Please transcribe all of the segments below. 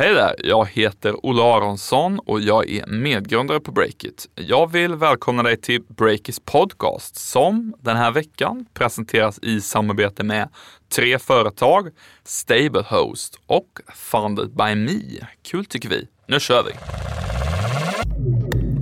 Hej där! Jag heter Olle Aronsson och jag är medgrundare på Breakit. Jag vill välkomna dig till Breakits podcast som den här veckan presenteras i samarbete med tre företag, Stablehost och Funded by Me. Kul tycker vi. Nu kör vi!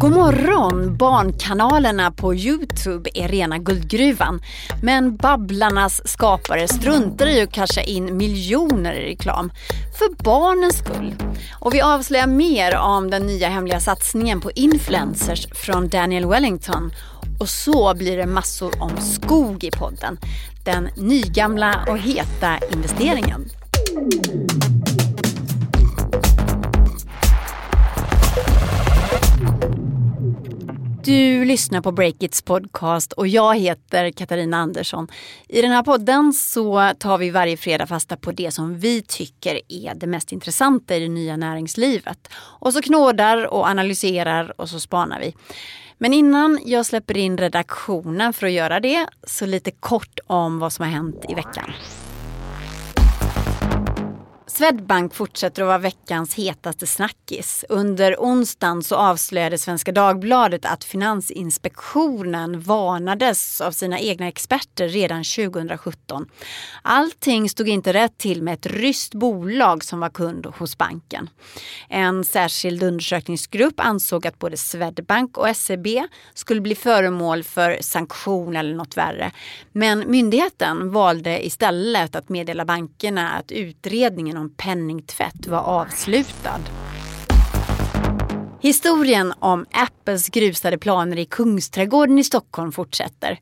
God morgon! Barnkanalerna på Youtube är rena guldgruvan. Men Babblarnas skapare struntar i att casha in miljoner i reklam. För barnens skull. Och vi avslöjar mer om den nya hemliga satsningen på influencers från Daniel Wellington. Och så blir det massor om skog i podden. Den nygamla och heta investeringen. Du lyssnar på Breakits podcast och jag heter Katarina Andersson. I den här podden så tar vi varje fredag fasta på det som vi tycker är det mest intressanta i det nya näringslivet. Och så knådar och analyserar och så spanar vi. Men innan jag släpper in redaktionen för att göra det så lite kort om vad som har hänt i veckan. Swedbank fortsätter att vara veckans hetaste snackis. Under onsdagen så avslöjade Svenska Dagbladet att Finansinspektionen varnades av sina egna experter redan 2017. Allting stod inte rätt till med ett ryskt bolag som var kund hos banken. En särskild undersökningsgrupp ansåg att både Swedbank och SEB skulle bli föremål för sanktion eller något värre. Men myndigheten valde istället att meddela bankerna att utredningen om penningtvätt var avslutad. Historien om Apples grusade planer i Kungsträdgården i Stockholm fortsätter.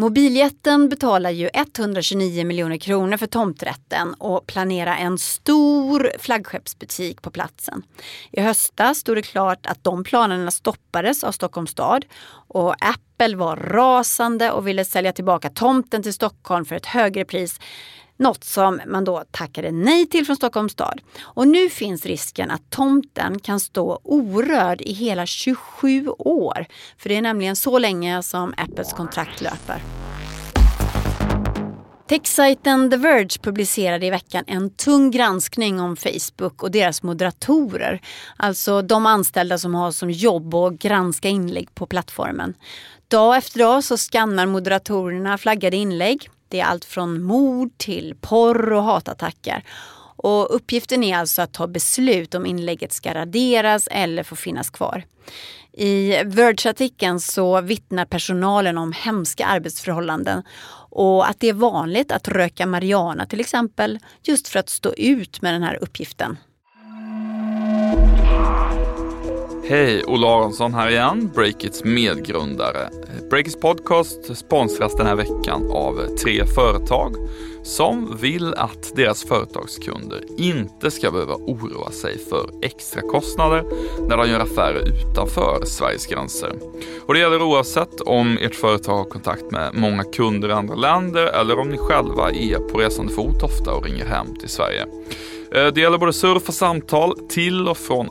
Mobiljätten betalar ju 129 miljoner kronor för tomträtten och planerar en stor flaggskeppsbutik på platsen. I höstas stod det klart att de planerna stoppades av Stockholms stad och Apple var rasande och ville sälja tillbaka tomten till Stockholm för ett högre pris något som man då tackade nej till från Stockholms stad. Och nu finns risken att tomten kan stå orörd i hela 27 år. För det är nämligen så länge som Apples kontrakt löper. Techsajten The Verge publicerade i veckan en tung granskning om Facebook och deras moderatorer. Alltså de anställda som har som jobb att granska inlägg på plattformen. Dag efter dag så skannar moderatorerna flaggade inlägg det är allt från mord till porr och hatattacker. Och uppgiften är alltså att ta beslut om inlägget ska raderas eller få finnas kvar. I Verge-artikeln så vittnar personalen om hemska arbetsförhållanden och att det är vanligt att röka marijuana till exempel just för att stå ut med den här uppgiften. Hej, Olle Aronsson här igen, Breakits medgrundare. Breakits podcast sponsras den här veckan av tre företag som vill att deras företagskunder inte ska behöva oroa sig för extra kostnader när de gör affärer utanför Sveriges gränser. Och det gäller oavsett om ert företag har kontakt med många kunder i andra länder eller om ni själva är på resande fot ofta och ringer hem till Sverige. Eh, det gäller både surf och samtal till och från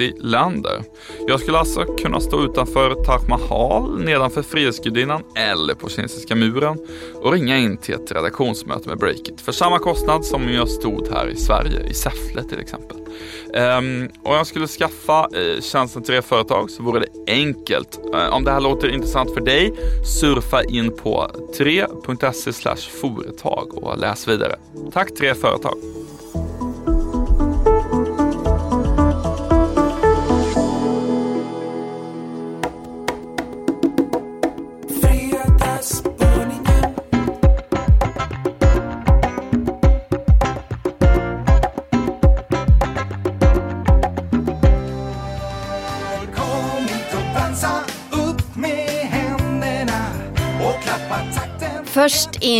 80 länder. Jag skulle alltså kunna stå utanför Taj Mahal, nedanför Frihetsgudinnan eller på Kinesiska muren och ringa in till ett redaktionsmöte med Breakit för samma kostnad som om jag stod här i Sverige, i Säffle till exempel. Um, och jag skulle skaffa uh, tjänsten till det företag så vore det enkelt. Uh, om det här låter intressant för dig, surfa in på 3.se företag och läs vidare. Tack 3 företag!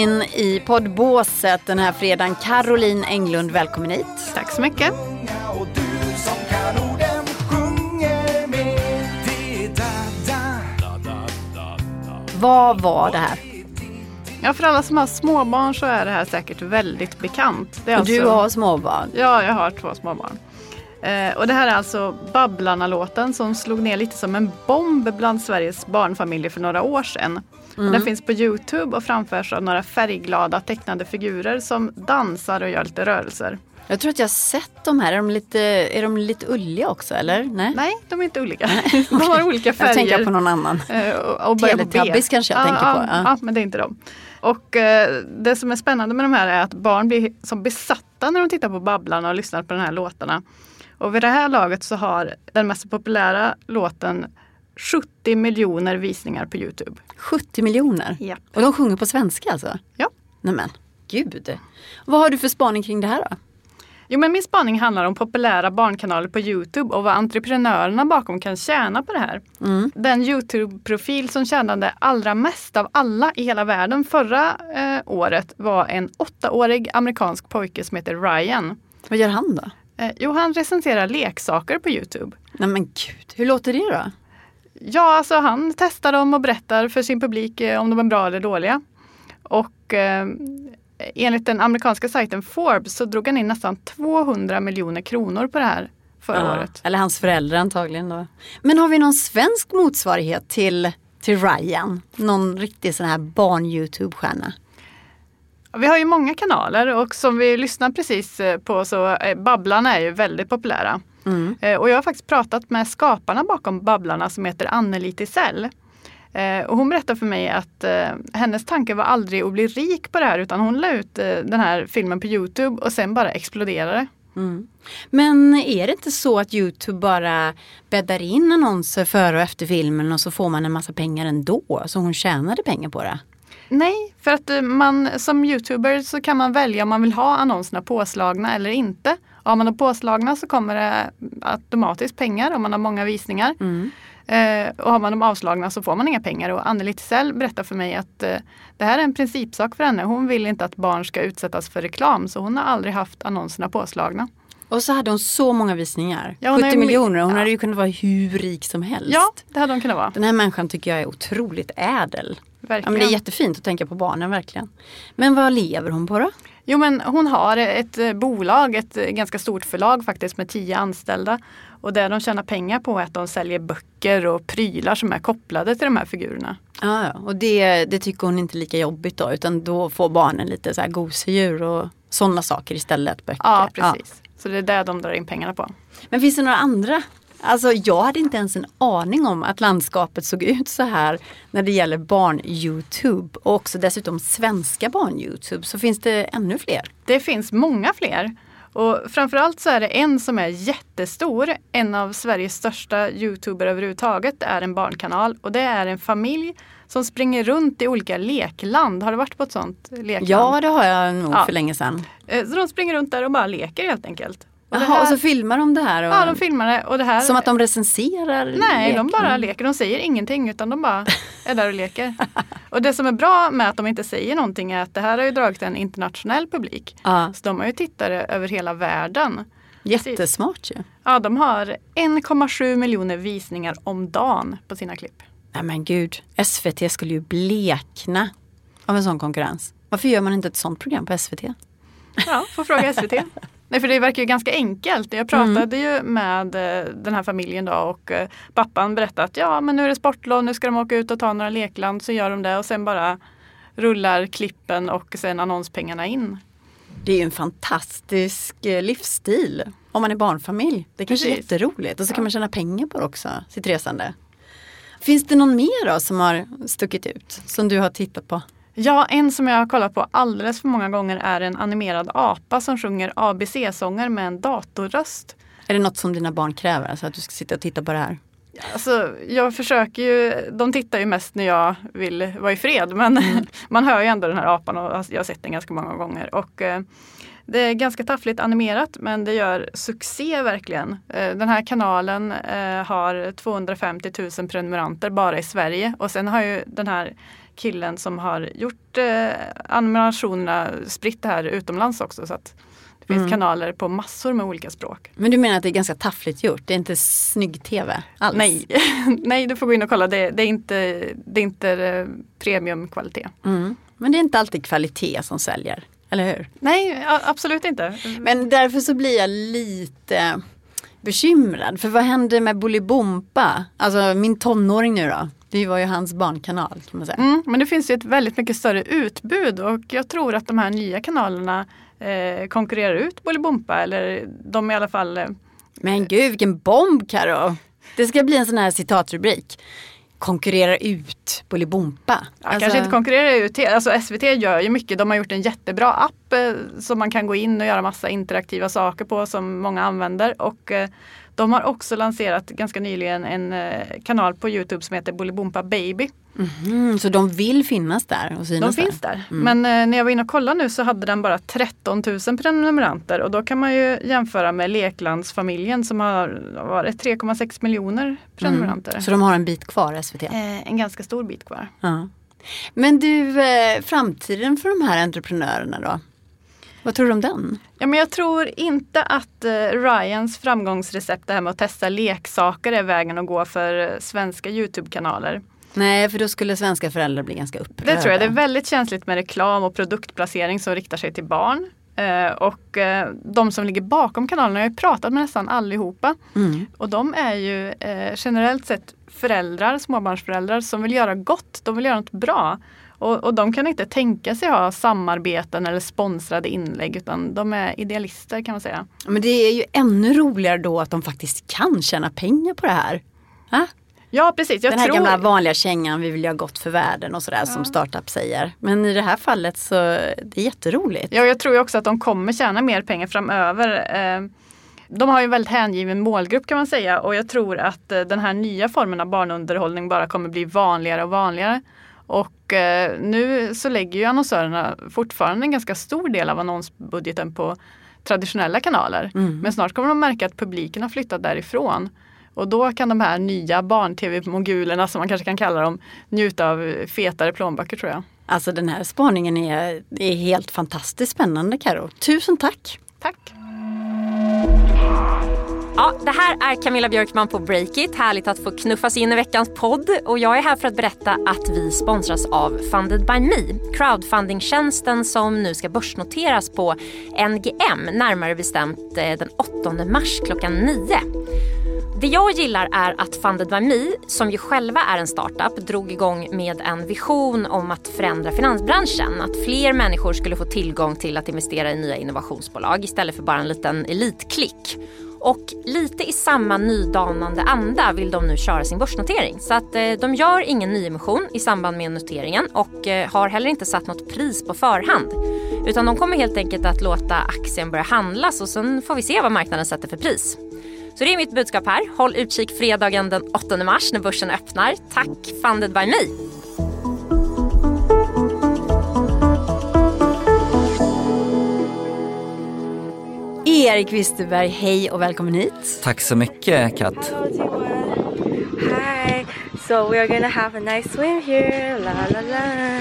In i poddbåset den här fredagen, Caroline Englund, välkommen hit. Tack så mycket. Vad var det här? Ja, för alla som har småbarn så är det här säkert väldigt bekant. Är alltså... Du har småbarn? Ja, jag har två småbarn. Eh, och det här är alltså Babblarna-låten som slog ner lite som en bomb bland Sveriges barnfamiljer för några år sedan. Mm. Den finns på Youtube och framförs av några färgglada tecknade figurer som dansar och gör lite rörelser. Jag tror att jag har sett de här. Är de lite, är de lite ulliga också eller? Nej, Nej, de är inte olika. De har olika färger. jag tänker på någon annan. Eh, och- och. Teletubbies kanske jag ja, tänker på. Ja. Ja, men det är inte de. Och eh, det som är spännande med de här är att barn blir som besatta när de tittar på Babblarna och lyssnar på de här låtarna. Och vid det här laget så har den mest populära låten 70 miljoner visningar på Youtube. 70 miljoner. Ja. Och de sjunger på svenska alltså? Ja. Nej men, gud. Vad har du för spaning kring det här då? Jo men min spaning handlar om populära barnkanaler på Youtube och vad entreprenörerna bakom kan tjäna på det här. Mm. Den Youtube-profil som tjänade allra mest av alla i hela världen förra eh, året var en åttaårig amerikansk pojke som heter Ryan. Vad gör han då? Eh, jo, han recenserar leksaker på Youtube. Nej men gud, hur låter det då? Ja, alltså han testar dem och berättar för sin publik eh, om de är bra eller dåliga. Och eh, enligt den amerikanska sajten Forbes så drog han in nästan 200 miljoner kronor på det här förra Ja, året. Eller hans föräldrar antagligen då. Men har vi någon svensk motsvarighet till, till Ryan? Någon riktig sån här barn-Youtube-stjärna? Vi har ju många kanaler och som vi lyssnar precis eh, på så eh, Babblarna är ju väldigt populära. Mm. Eh, Och jag har faktiskt pratat med skaparna bakom Babblarna som heter Anneli Tisell. Och hon berättade för mig att hennes tanke var aldrig att bli rik på det här utan hon la ut den här filmen på Youtube och sen bara exploderade. Mm. Men är det inte så att Youtube bara bäddar in annonser före och efter filmen och så får man en massa pengar ändå? Så hon tjänade pengar på det? Nej, för att eh, man som youtuber så kan man välja om man vill ha annonserna påslagna eller inte. Har man dem påslagna så kommer det automatiskt pengar om man har många visningar. Mm. Eh, och har man dem avslagna så får man inga pengar. Och Anneli Tisell berättar för mig att eh, det här är en principsak för henne. Hon vill inte att barn ska utsättas för reklam så hon har aldrig haft annonserna påslagna. Och så hade hon så många visningar. Ja, hon 70 är- miljoner. Hon ja. hade ju kunnat vara hur rik som helst. Ja, det hade hon kunnat vara. Den här människan tycker jag är otroligt ädel. Ja, Verkligen. men det är jättefint att tänka på barnen verkligen. Men vad lever hon på då? Jo men hon har ett eh, bolag, ett eh, ganska stort förlag faktiskt med tio anställda. Och det de tjänar pengar på är att de säljer böcker och prylar som är kopplade till de här figurerna. Ja, ja. och det, det tycker hon inte är lika jobbigt då utan då får barnen lite så här gosedjur och sådana saker istället. Böcker. Ja precis. Så det är det de drar in pengarna på. Men finns det några andra? Alltså jag hade inte ens en aning om att landskapet såg ut så här när det gäller barn-Youtube och också dessutom svenska barn-Youtube. Så finns det ännu fler? Det finns många fler. Och framförallt så är det en som är jättestor. En av Sveriges största youtuber överhuvudtaget Det är en barnkanal. Och det är en familj som springer runt i olika lekland. Har du varit på ett sånt lekland? Ja det har jag nog Ja. för länge sedan. Eh, Så de springer runt där och bara leker helt enkelt. Och och så filmar de det här? Och, Ja, de filmar det. Och det här Som att de recenserar Nej, de bara leken. leker. De säger ingenting utan de bara är där och leker. Och det som är bra med att de inte säger någonting är att det här har ju dragit en internationell publik. Ja, Så de har ju tittare över hela världen. jättesmart ju. Ja, de har 1,7 miljoner visningar om dagen på sina klipp. Nej men gud, SVT skulle ju blekna av en sån konkurrens. Varför gör man inte ett sånt program på SVT? Ja, får fråga SVT. Nej, för det verkar ju ganska enkelt. Jag pratade ju med eh, den här familjen då och eh, pappan berättade att ja, men nu är det sportlov, nu ska de åka ut och ta några lekland. Så gör de det och sen bara rullar klippen och sen annonspengarna in. Det är ju en fantastisk eh, livsstil om man är barnfamilj. Det kanske är Precis. jätteroligt och så kan man tjäna pengar på det också, sitt resande. Finns det någon mer då som har stuckit ut som du har tittat på? Ja, en som jag har kollat på alldeles för många gånger är en animerad apa som sjunger ABC-sånger med en datorröst. Är det något som dina barn kräver, alltså att du ska sitta och titta på det här? Alltså, jag försöker ju, de tittar ju mest när jag vill vara i fred men man hör ju ändå den här apan och jag har sett den ganska många gånger. Och, eh, det är ganska taffligt animerat men det gör succé verkligen. Eh, den här kanalen eh, har 250 000 prenumeranter bara i Sverige och sen har ju den här killen som har gjort eh, animationerna spritt det här utomlands också. Så att det finns Mm. kanaler på massor med olika språk. Men du menar att det är ganska taffligt gjort? Det är inte snygg tv alls? Nej, nej du får gå in och kolla. Det, det är inte, det är inte eh, premiumkvalitet. Mm. Men det är inte alltid kvalitet som säljer, eller hur? Nej, absolut inte. Men därför så blir jag lite bekymrad. För vad hände med Bolibompa? Alltså min tonåring nu då. Det var ju hans barnkanal kan man säga. Mm, men det finns ju ett väldigt mycket större utbud och jag tror att de här nya kanalerna eh, konkurrerar ut Bolibompa eller de i alla fall eh, Men gud vilken bomb Karo. Det ska bli en sån här citatrubrik. Konkurrerar ut Bolibompa. Ja, Kanske inte konkurrerar ut, alltså SVT gör ju mycket. De har gjort en jättebra app eh, som man kan gå in och göra massa interaktiva saker på som många använder. Och eh, de har också lanserat ganska nyligen en eh, kanal på Youtube som heter Bolibompa Baby. Mm, så de vill finnas där och synas De finns där. Men eh, när jag var inne och kollade nu så hade den bara 13 000 prenumeranter och då kan man ju jämföra med Leklandsfamiljen som har varit 3,6 miljoner prenumeranter. Så de har en bit kvar SVT? Eh, en ganska stor bit kvar. Ja. Men du, eh, framtiden för de här entreprenörerna då? Vad tror du om den? Ja, men jag tror inte att eh, Ryans framgångsrecept, det här med att testa leksaker, är vägen att gå för eh, svenska Youtube-kanaler. Nej, för då skulle svenska föräldrar bli ganska upprörda. Det tror jag. Det är väldigt känsligt med reklam och produktplacering som riktar sig till barn. Eh, och de som ligger bakom kanalerna, jag har ju pratat med nästan allihopa. Mm. Och de är ju generellt sett föräldrar, småbarnsföräldrar som vill göra gott. De vill göra något bra. Och, och de kan inte tänka sig ha samarbeten eller sponsrade inlägg utan de är idealister kan man säga. Men det är ju ännu roligare då att de faktiskt kan tjäna pengar på det här. Ha? Ja precis. Jag Den här tror... gamla vanliga kängan, vi vill göra gott för världen och sådär som startup säger. Men i det här fallet så det är jätteroligt. Ja, jag tror också att de kommer tjäna mer pengar framöver. De har ju en väldigt hängiven målgrupp kan man säga och jag tror att eh, den här nya formen av barnunderhållning bara kommer bli vanligare och vanligare. Och eh, nu så lägger ju annonsörerna fortfarande en ganska stor del av annonsbudgeten på traditionella kanaler. Men snart kommer de märka att publiken har flyttat därifrån. Och då kan de här nya barn-tv-mogulerna som man kanske kan kalla dem njuta av fetare plånböcker tror jag. Alltså den här spaningen är, är helt fantastiskt spännande Karo. Tusen tack! Tack! Ja, det här är Camilla Björkman på Breakit. Härligt att få knuffas in i veckans podd. Och jag är här för att berätta att vi sponsras av Funded by Me. Crowdfundingtjänsten som nu ska börsnoteras på NGM, närmare bestämt eh, den 8 mars klockan 9. Det jag gillar är att Funded by Me, som ju själva är en startup, drog igång med en vision om att förändra finansbranschen. Att fler människor skulle få tillgång till att investera i nya innovationsbolag istället för bara en liten elitklick. Och lite i samma nydanande anda vill de nu köra sin börsnotering. Så att eh, de gör ingen nyemission i samband med noteringen och eh, har heller inte satt något pris på förhand. Utan de kommer helt enkelt att låta aktien börja handlas och sen får vi se vad marknaden sätter för pris. Så det är mitt budskap här. Håll utkik fredagen den 8 mars när börsen öppnar. Tack Funded by Me! Erik Wisterberg, hej och välkommen hit. Tack så mycket Kat. Hi. So we are gonna have a nice swim here. La la la.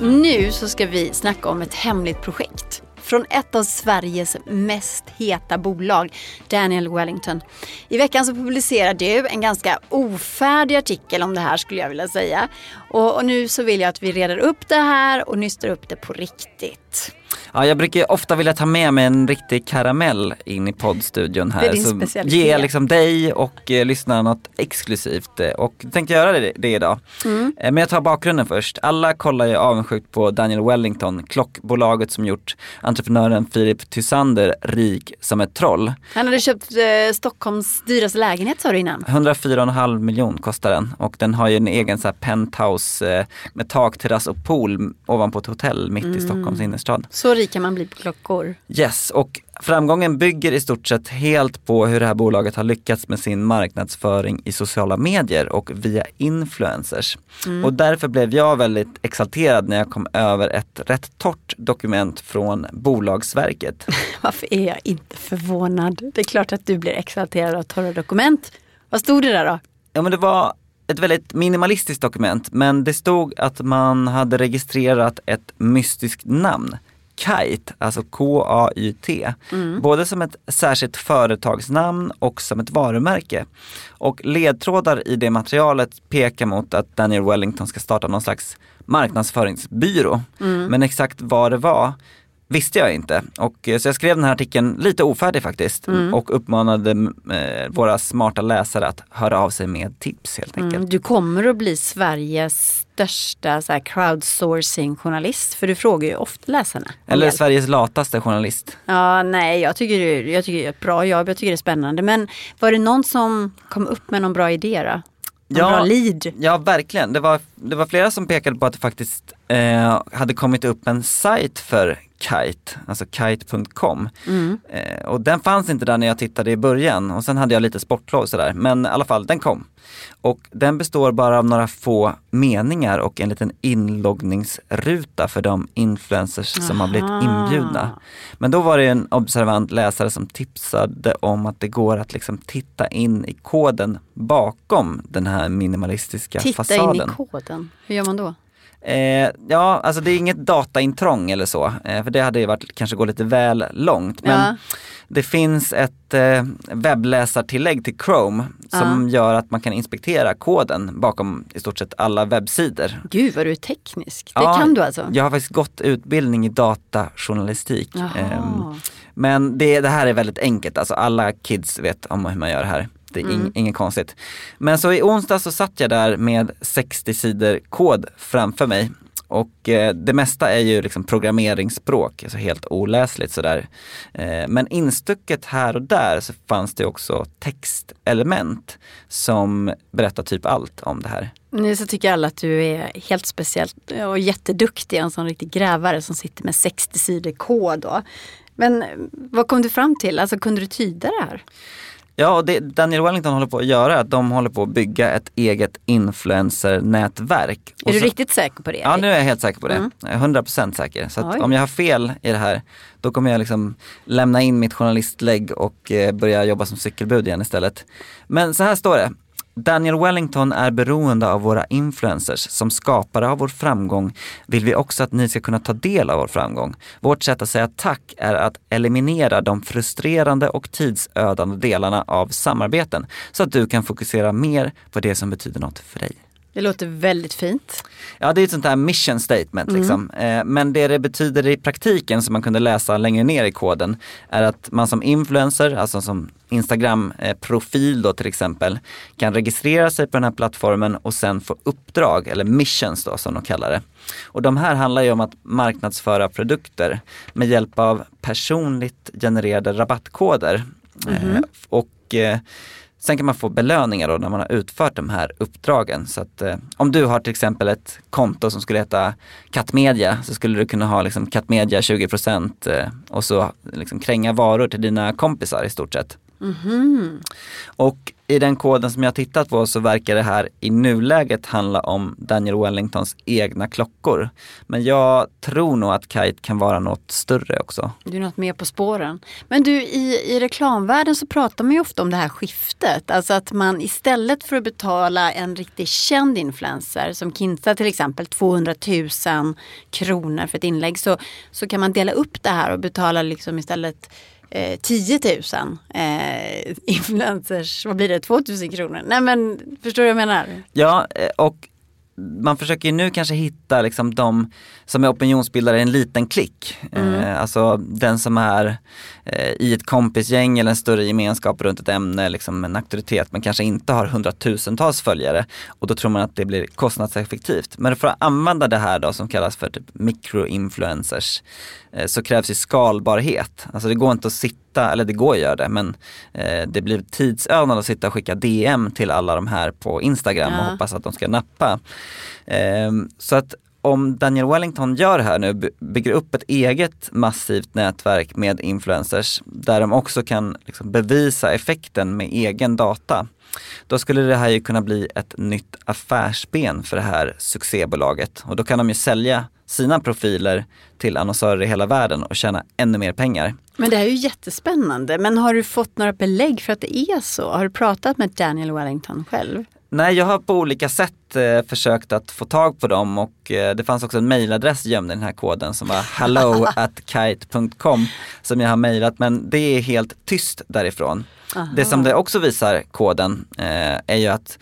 Nu så ska vi snacka om ett hemligt projekt. Från ett av Sveriges mest heta bolag, Daniel Wellington. I veckan så publicerar du en ganska ofärdig artikel om det här skulle jag vilja säga. Och, och nu så vill jag att vi reder upp det här och nystar upp det på riktigt. Ja, jag brukar ofta vilja ta med mig en riktig karamell in i poddstudion här. Det är din så specialitet. ge liksom dig och eh, lyssnarna något exklusivt eh, och tänkte göra det, det idag. Mm. Eh, men jag tar bakgrunden först. Alla kollar ju avundsjukt på Daniel Wellington, klockbolaget som gjort entreprenören Philip Tysander rik som ett troll. Han hade köpt eh, Stockholms dyraste lägenhet sa du innan. 104,5 miljon kostar den och den har ju en egen så här penthouse eh, med tak, terrass och pool ovanpå ett hotell mitt Mm. i Stockholms innerstad. Så rik kan man bli på klockor. Yes, och framgången bygger i stort sett helt på hur det här bolaget har lyckats med sin marknadsföring i sociala medier och via influencers. Och därför blev jag väldigt exalterad när jag kom över ett rätt torrt dokument från Bolagsverket. Varför är jag inte förvånad? Det är klart att du blir exalterad av torra dokument. Vad stod det där då? Ja men det var ett väldigt minimalistiskt dokument men det stod att man hade registrerat ett mystiskt namn. Kite, alltså K-A-Y-T. Både som ett särskilt företagsnamn och som ett varumärke. Och ledtrådar i det materialet pekar mot att Daniel Wellington ska starta någon slags marknadsföringsbyrå. Men exakt vad det var visste jag inte. Och, eh, så jag skrev den här artikeln lite ofärdig faktiskt och uppmanade eh, våra smarta läsare att höra av sig med tips helt enkelt. Mm, du kommer att bli Sveriges största så här, crowdsourcing-journalist för du frågar ju ofta läsarna. Eller hjälp. Sveriges lataste journalist. Ja, nej, jag tycker, jag tycker det är ett bra jobb, jag tycker det är spännande. Men var det någon som kom upp med någon bra idé då? Någon Ja. bra lead? Ja verkligen, det var, det var flera som pekade på att det faktiskt eh, hade kommit upp en sajt för Kite, alltså kite.com. Eh, och den fanns inte där när jag tittade i början och sen hade jag lite sportlov och sådär. Men i alla fall, den kom. Och den består bara av några få meningar och en liten inloggningsruta för de influencers som har blivit Aha. inbjudna. Men då var det en observant läsare som tipsade om att det går att liksom titta in i koden bakom den här minimalistiska Titta fasaden. in i koden. Hur gör man då? Eh, ja, alltså det är inget dataintrång eller så, eh, för det hade ju varit, kanske gå lite väl långt. Men Ja. det finns ett eh, webbläsartillägg till Chrome som gör att man kan inspektera koden bakom i stort sett alla webbsidor. Gud vad du är teknisk. Det Ja, kan du alltså? Jag har faktiskt gått utbildning i datajournalistik. Ehm, men det, det här är väldigt enkelt, alltså alla kids vet om hur man gör det här. Det är ing, Mm. inget konstigt. Men så i onsdag så satt jag där med 60 sidor kod framför mig. Och eh, det mesta är ju liksom programmeringsspråk, alltså helt oläsligt sådär. Eh, men instucket här och där så fanns det också textelement som berättar typ allt om det här. Nu så tycker alla att du är helt speciellt och jätteduktig. En sån riktig grävare som sitter med 60 sidor kod. Då. Men vad kom du fram till? Alltså kunde du tyda det här? Ja, och det Daniel Wellington håller på att göra är att de håller på att bygga ett eget influencer-nätverk. Är du så- riktigt säker på det? Ja, nu är jag helt säker på det. Mm. Jag är 100% säker. Så om jag har fel i det här, då kommer jag liksom lämna in mitt journalistlägg och eh, börja jobba som cykelbud igen istället. Men så här står det. Daniel Wellington är beroende av våra influencers. Som skapare av vår framgång vill vi också att ni ska kunna ta del av vår framgång. Vårt sätt att säga tack är att eliminera de frustrerande och tidsödande delarna av samarbeten så att du kan fokusera mer på det som betyder något för dig. Det låter väldigt fint. Ja, det är ett sånt här mission statement liksom. Eh, Men det det betyder i praktiken som man kunde läsa längre ner i koden är att man som influencer, alltså som Instagram-profil då till exempel, kan registrera sig på den här plattformen och sen få uppdrag, eller missions då som de kallar det. Och de här handlar ju om att marknadsföra produkter med hjälp av personligt genererade rabattkoder. Eh, Och eh, Sen kan man få belöningar då när man har utfört de här uppdragen. Så att eh, om du har till exempel ett konto som skulle heta Kattmedia så skulle du kunna ha liksom Kattmedia 20% eh, och så liksom kränga varor till dina kompisar i stort sett. Och i den koden som jag har tittat på så verkar det här i nuläget handla om Daniel Wellingtons egna klockor. Men jag tror nog att Kite kan vara något större också. Du är något mer på spåren. Men du, i, i reklamvärlden så pratar man ju ofta om det här skiftet. Alltså att man istället för att betala en riktigt känd influencer som Kinsa till exempel 200 000 kronor för ett inlägg så, så kan man dela upp det här och betala liksom istället eh, 10 000 eh, influencers, vad blir det, 2 000 kronor? Nej men förstår du vad jag menar? Ja, eh, och man försöker ju nu kanske hitta liksom de som är opinionsbildare i en liten klick. Eh, alltså den som är eh, i ett kompisgäng eller en större gemenskap runt ett ämne, liksom en auktoritet men kanske inte har hundratusentals följare. Och då tror man att det blir kostnadseffektivt. Men för att använda det här då som kallas för typ microinfluencers eh, så krävs ju skalbarhet. Alltså det går inte att sitta, eller det går att göra det, men eh, det blir tidsödande att sitta och skicka DM till alla de här på Instagram och Ja. hoppas att de ska nappa. Ehm, så att om Daniel Wellington gör det här nu, by- bygger upp ett eget massivt nätverk med influencers där de också kan liksom bevisa effekten med egen data. Då skulle det här ju kunna bli ett nytt affärsben för det här succébolaget och då kan de ju sälja sina profiler till annonsörer i hela världen och tjäna ännu mer pengar. Men det här är ju jättespännande. Men har du fått några belägg för att det är så? Har du pratat med Daniel Wellington själv? Nej, jag har på olika sätt eh, försökt att få tag på dem och eh, det fanns också en mailadress gömd i den här koden som var hello at kite.com som jag har mailat men det är helt tyst därifrån. Det som det också visar koden eh, är ju att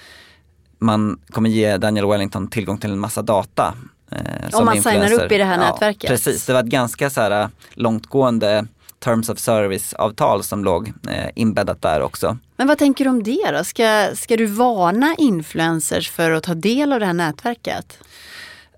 man kommer ge Daniel Wellington tillgång till en massa data. Eh, Om man signar influencer. upp i det här nätverket. Precis, det var ett ganska så här, långtgående terms of service-avtal som låg eh, inbäddat där också. Men vad tänker du om det då? Ska, ska du varna influencers för att ta del av det här nätverket?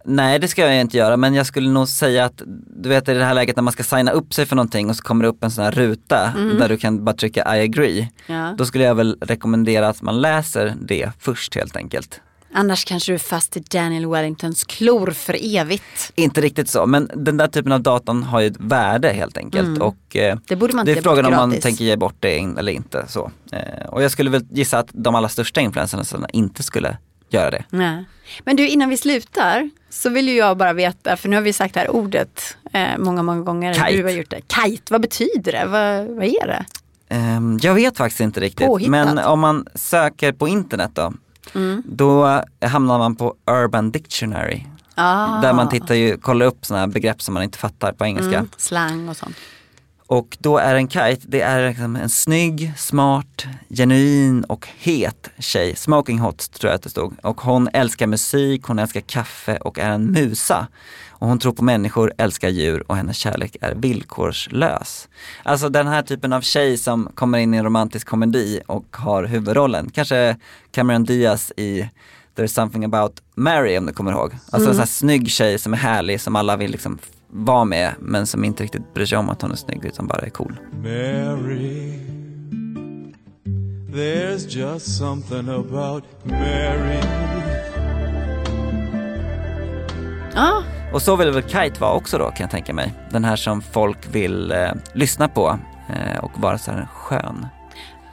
Nej det ska jag inte göra men jag skulle nog säga att du vet i det här läget när man ska signa upp sig för någonting och så kommer det upp en sån här ruta där du kan bara trycka I agree. Ja. Då skulle jag väl rekommendera att man läser det först helt enkelt. Annars kanske du är fast i Daniel Wellingtons klor för evigt. Inte riktigt så men den där typen av datan har ju ett värde helt enkelt och eh, Det borde man det inte är frågan om man tänker ge bort det eller inte. Så. Eh, och jag skulle väl gissa att de allra största influencerna inte skulle göra det. Nej. Men du innan vi slutar så vill ju jag bara veta, för nu har vi sagt det här ordet eh, många, många gånger. Kite. Du har gjort det. Kite, vad betyder det? Vad, vad är det? Ehm, jag vet faktiskt inte riktigt. Påhittat. Men om man söker på internet då, Mm. då hamnar man på Urban Dictionary. Ah. Där man tittar ju, kollar upp sådana begrepp som man inte fattar på engelska. Mm, slang och sånt. Och då är en kite, det är liksom en snygg, smart, genuin och het tjej. Smoking hot tror jag att det stod. Och hon älskar musik, hon älskar kaffe och är en musa. Och hon tror på människor, älskar djur och hennes kärlek är villkorslös. Alltså den här typen av tjej som kommer in i en romantisk komedi och har huvudrollen. Kanske Cameron Diaz i There's something about Mary om du kommer ihåg. Alltså en sån här snygg tjej som är härlig, som alla vill liksom vara med men som inte riktigt bryr sig om att hon är snygg utan bara är cool. Mary. There's just something about Mary. Ja, Och så vill väl Kite vara också då kan jag tänka mig. Den här som folk vill eh, lyssna på eh, och vara så här skön.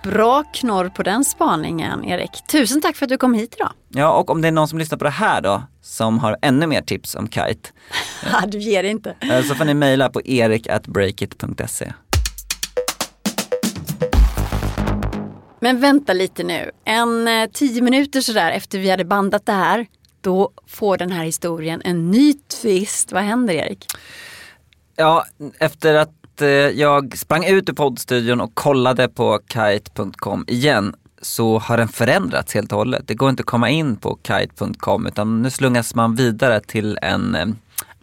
bra knorr på den spaningen Erik. Tusen tack för att du kom hit idag. Ja och om det är någon som lyssnar på det här då som har ännu mer tips om Kite du ger inte. eh, så får ni mejla på erik.breakit.se. Men vänta lite nu. En eh, tio minuter sådär efter vi hade bandat det här, då får den här historien en ny twist. Vad händer Erik? Ja, efter att eh, jag sprang ut ur poddstudion och kollade på kite.com igen så har den förändrats helt och hållet. Det går inte att komma in på kite.com utan nu slungas man vidare till en eh,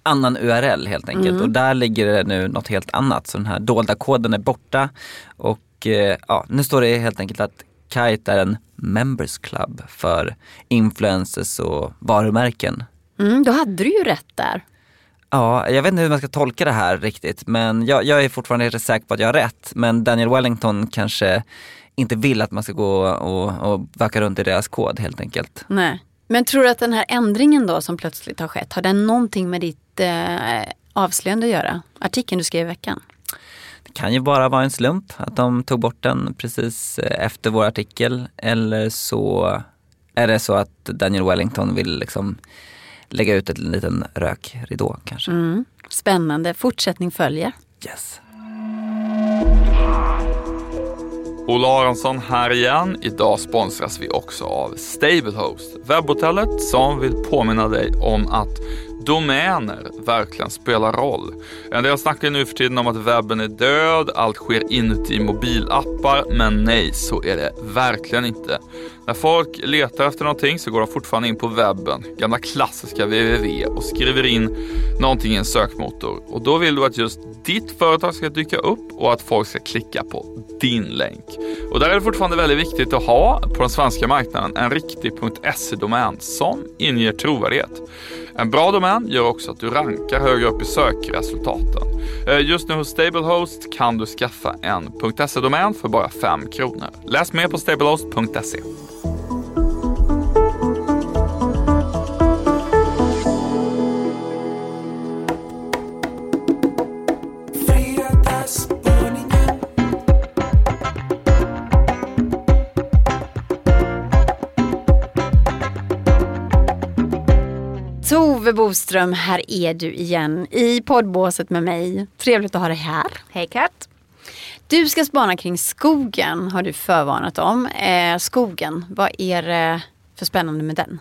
annan URL helt enkelt och där ligger det nu något helt annat. Så den här dolda koden är borta och eh, ja, nu står det helt enkelt att Kite är en members club för influencers och varumärken. Mm, då hade du ju rätt där. Ja, jag vet inte hur man ska tolka det här riktigt men jag, jag är fortfarande rätt säker på att jag har rätt. Men Daniel Wellington kanske inte vill att man ska gå och, och vacka runt i deras kod helt enkelt. Nej. Men tror du att den här ändringen då som plötsligt har skett, har den någonting med ditt eh, avslöjande att göra? Artikeln du skrev i veckan? Kan ju bara vara en slump att de tog bort den precis eh, efter vår artikel eller så är det så att Daniel Wellington vill liksom lägga ut en liten rökridå kanske. Mm. Spännande, fortsättning följer. Yes. Ola Aronsson här igen. Idag sponsras vi också av Stablehost, webbhotellet som vill påminna dig om att domäner verkligen spelar roll. En del snackar nu för tiden om att webben är död, allt sker inuti mobilappar, men nej, så är det verkligen inte. När folk letar efter någonting så går de fortfarande in på webben, gamla klassiska www och skriver in någonting i en sökmotor. Och då vill du att just ditt företag ska dyka upp och att folk ska klicka på din länk. Och där är det fortfarande väldigt viktigt att ha på den svenska marknaden en riktig .se-domän som inger trovärdighet. En bra domän gör också att du rankar högre upp i sökresultaten. Eh, just nu hos Stablehost kan du skaffa en .se-domän för bara 5 kronor. Läs mer på stablehost.se. Tove Boström, här är du igen i poddbåset med mig. Trevligt att ha dig här. Hej Kat. Du ska spana kring skogen har du förvarnat om. Eh, skogen, vad är det för spännande med den?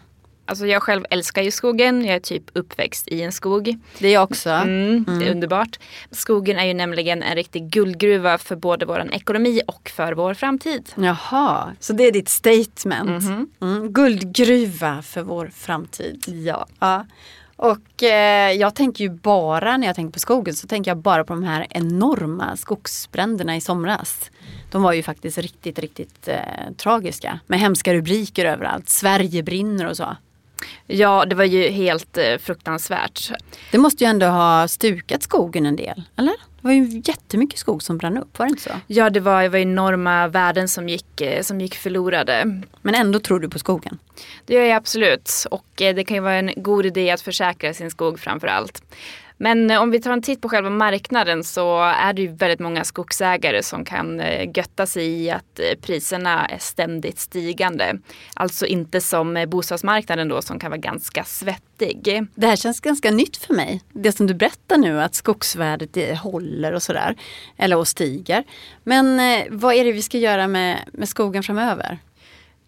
Alltså jag själv älskar ju skogen. Jag är typ uppväxt i en skog. Det är jag också. Mm, Det är underbart. Skogen är ju nämligen en riktig guldgruva för både vår ekonomi och för vår framtid. Jaha, så det är ditt statement. Mhm. Mm, guldgruva för vår framtid. Ja. Ja. Och eh, jag tänker ju bara när jag tänker på skogen så tänker jag bara på de här enorma skogsbränderna i somras. De var ju faktiskt riktigt, riktigt eh, tragiska med hemska rubriker överallt. Sverige brinner och så. Ja, det var ju helt eh, fruktansvärt. Det måste ju ändå ha stukat skogen en del, eller? Det var ju jättemycket skog som brann upp, var det inte så? Ja, det var, det var enorma värden som gick, eh, som gick förlorade. Men ändå tror du på skogen? Det gör jag absolut. Och eh, det kan ju vara en god idé att försäkra sin skog framför allt. Men eh, om vi tar en titt på själva marknaden så är det ju väldigt många skogsägare som kan eh, götta sig i att eh, priserna är ständigt stigande. Alltså inte som bostadsmarknaden då som kan vara ganska svettig. Det här känns ganska nytt för mig. Det som du berättar nu att skogsvärdet håller och sådär. Eller och stiger. Men vad är det vi ska göra med, med skogen framöver?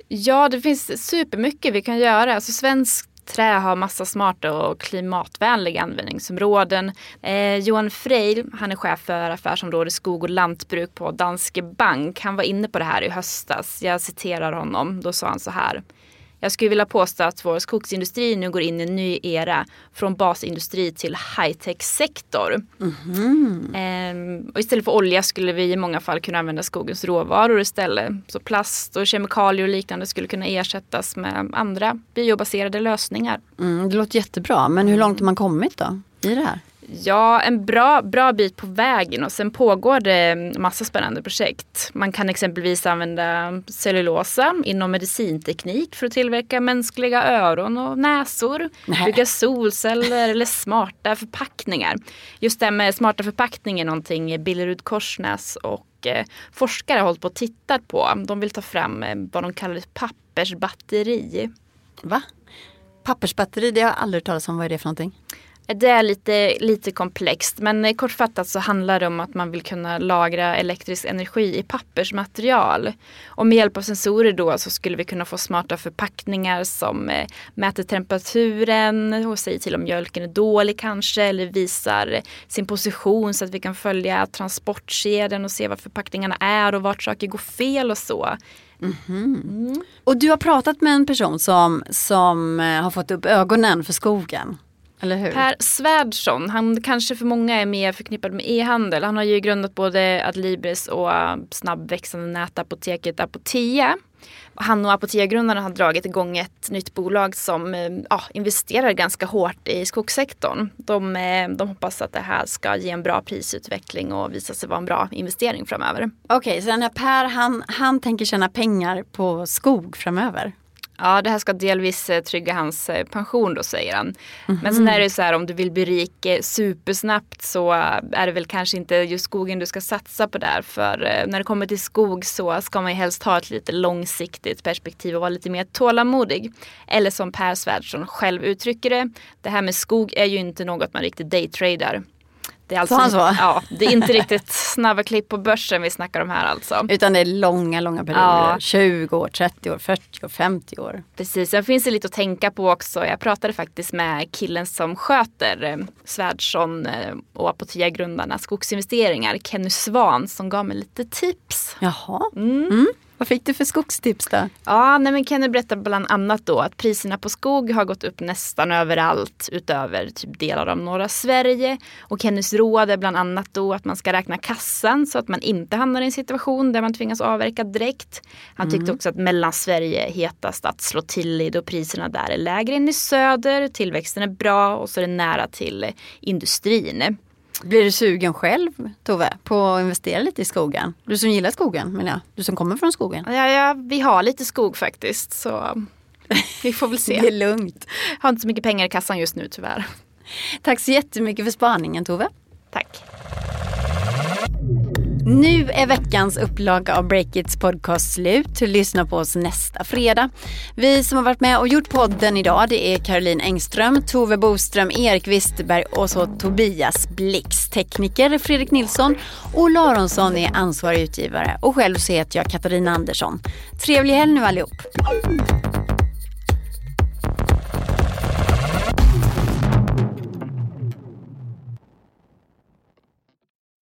Ja, det finns supermycket vi kan göra. Alltså svensk Trä har massa smarta och klimatvänliga användningsområden. Eh, Johan Freil, han är chef för affärsområdet skog och lantbruk på Danske Bank. Han var inne på det här i höstas. Jag citerar honom. Då sa han så här. Jag skulle vilja påstå att vår skogsindustri nu går in i en ny era från basindustri till high-tech-sektor. Mm-hmm. Ehm, och istället för olja skulle vi i många fall kunna använda skogens råvaror istället. Så plast och kemikalier och liknande skulle kunna ersättas med andra biobaserade lösningar. Mm, det låter jättebra, men hur långt har man kommit då i det här? Ja, en bra, bra bit på vägen och sen pågår det massa spännande projekt. Man kan exempelvis använda cellulosa inom medicinteknik för att tillverka mänskliga öron och näsor. Nej. Bygga solceller eller smarta förpackningar. Just det med smarta förpackningar är någonting Billerud Korsnäs och eh, forskare har hållit på och tittat på. De vill ta fram eh, vad de kallar ett pappersbatteri. Va? Pappersbatteri, det har jag aldrig hört talas om. Vad är det för någonting? Det är lite, lite komplext men kortfattat så handlar det om att man vill kunna lagra elektrisk energi i pappersmaterial. Och med hjälp av sensorer då så skulle vi kunna få smarta förpackningar som eh, mäter temperaturen och säger till om mjölken är dålig kanske eller visar sin position så att vi kan följa transportkedjan och se var förpackningarna är och vart saker går fel och så. Mm-hmm. Mm. Och du har pratat med en person som, som eh, har fått upp ögonen för skogen. Per Svärdson, han kanske för många är mer förknippad med e-handel. Han har ju grundat både Adlibris och äh, snabbväxande nätapoteket Apotea. Han och Apotea-grundarna har dragit igång ett nytt bolag som äh, ja, investerar ganska hårt i skogssektorn. De, äh, de hoppas att det här ska ge en bra prisutveckling och visa sig vara en bra investering framöver. Okej, okay, så den här Per han, han tänker tjäna pengar på skog framöver? Ja, det här ska delvis eh, trygga hans eh, pension då säger han. Mm-hmm. Men sen är det så här om du vill bli rik eh, supersnabbt så är det väl kanske inte just skogen du ska satsa på där. För när det kommer till skog så ska man ju helst ha ett lite långsiktigt perspektiv och vara lite mer tålamodig. Eller som Per Svärdson själv uttrycker det, det här med skog är ju inte något man riktigt daytradar. Det är, alltså, han så? Ja, det är inte riktigt snabba klipp på börsen vi snackar om här alltså. Utan det är långa, långa perioder. Ja. 20 år, 30 år, 40 år, 50 år. Precis, sen finns det lite att tänka på också. Jag pratade faktiskt med killen som sköter eh, Svärdsson eh, och Apotea-grundarna skogsinvesteringar, Kenny Svan, som gav mig lite tips. Jaha. Mm. Mm. Vad fick du för skogstips då? Ja, nej men Kenny berättar bland annat då att priserna på skog har gått upp nästan överallt utöver typ delar av norra Sverige. Och Kennys råd är bland annat då att man ska räkna kassan så att man inte hamnar i en situation där man tvingas avverka direkt. Han tyckte mm. också att Mellansverige är hetast att slå till i då priserna där är lägre än i söder. Tillväxten är bra och så är det nära till industrin. Blir du sugen själv, Tove, på att investera lite i skogen? Du som gillar skogen, men ja, du som kommer från skogen. Ja, ja vi har lite skog faktiskt, så vi får väl se. det är lugnt. Jag har inte så mycket pengar i kassan just nu tyvärr. Tack så jättemycket för spaningen, Tove. Tack. Nu är veckans upplaga av Breakits podcast slut. Lyssna på oss nästa fredag. Vi som har varit med och gjort podden idag det är Caroline Engström, Tove Boström, Erik Wisterberg och så Tobias Blix. Tekniker Fredrik Nilsson och Aronsson är ansvarig utgivare och själv så heter jag Katarina Andersson. Trevlig helg nu allihop.